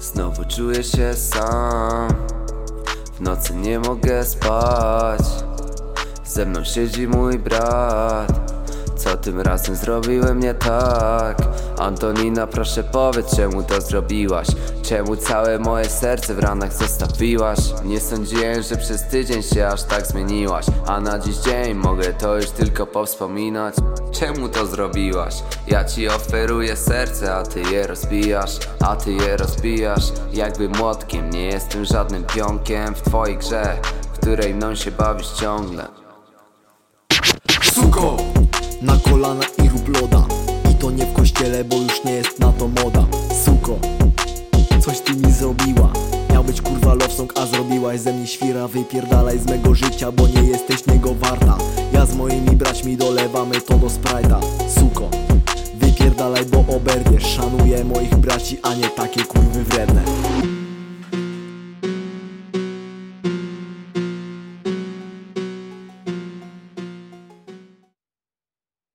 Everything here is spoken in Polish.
Znowu czuję się sam. W nocy nie mogę spać. Ze mną siedzi mój brat Co tym razem zrobiłem nie tak? Antonina proszę powiedz czemu to zrobiłaś? Czemu całe moje serce w ranach zostawiłaś? Nie sądziłem, że przez tydzień się aż tak zmieniłaś A na dziś dzień mogę to już tylko powspominać. Czemu to zrobiłaś? Ja ci oferuję serce, a ty je rozbijasz A ty je rozbijasz. Jakby młotkiem Nie jestem żadnym pionkiem w twojej grze W której mną się bawisz ciągle. Suko! Na kolana i rób loda. I to nie w kościele, bo już nie jest na to moda. Suko, coś ty mi zrobiła. Miał być kurwa love song, a zrobiłaś ze mnie świra. Wypierdalaj z mego życia, bo nie jesteś niego warta. Ja z moimi braćmi dolewamy to do sprite'a. Suko, wypierdalaj, bo oberwiesz. Szanuję moich braci, a nie takie kurwy wredne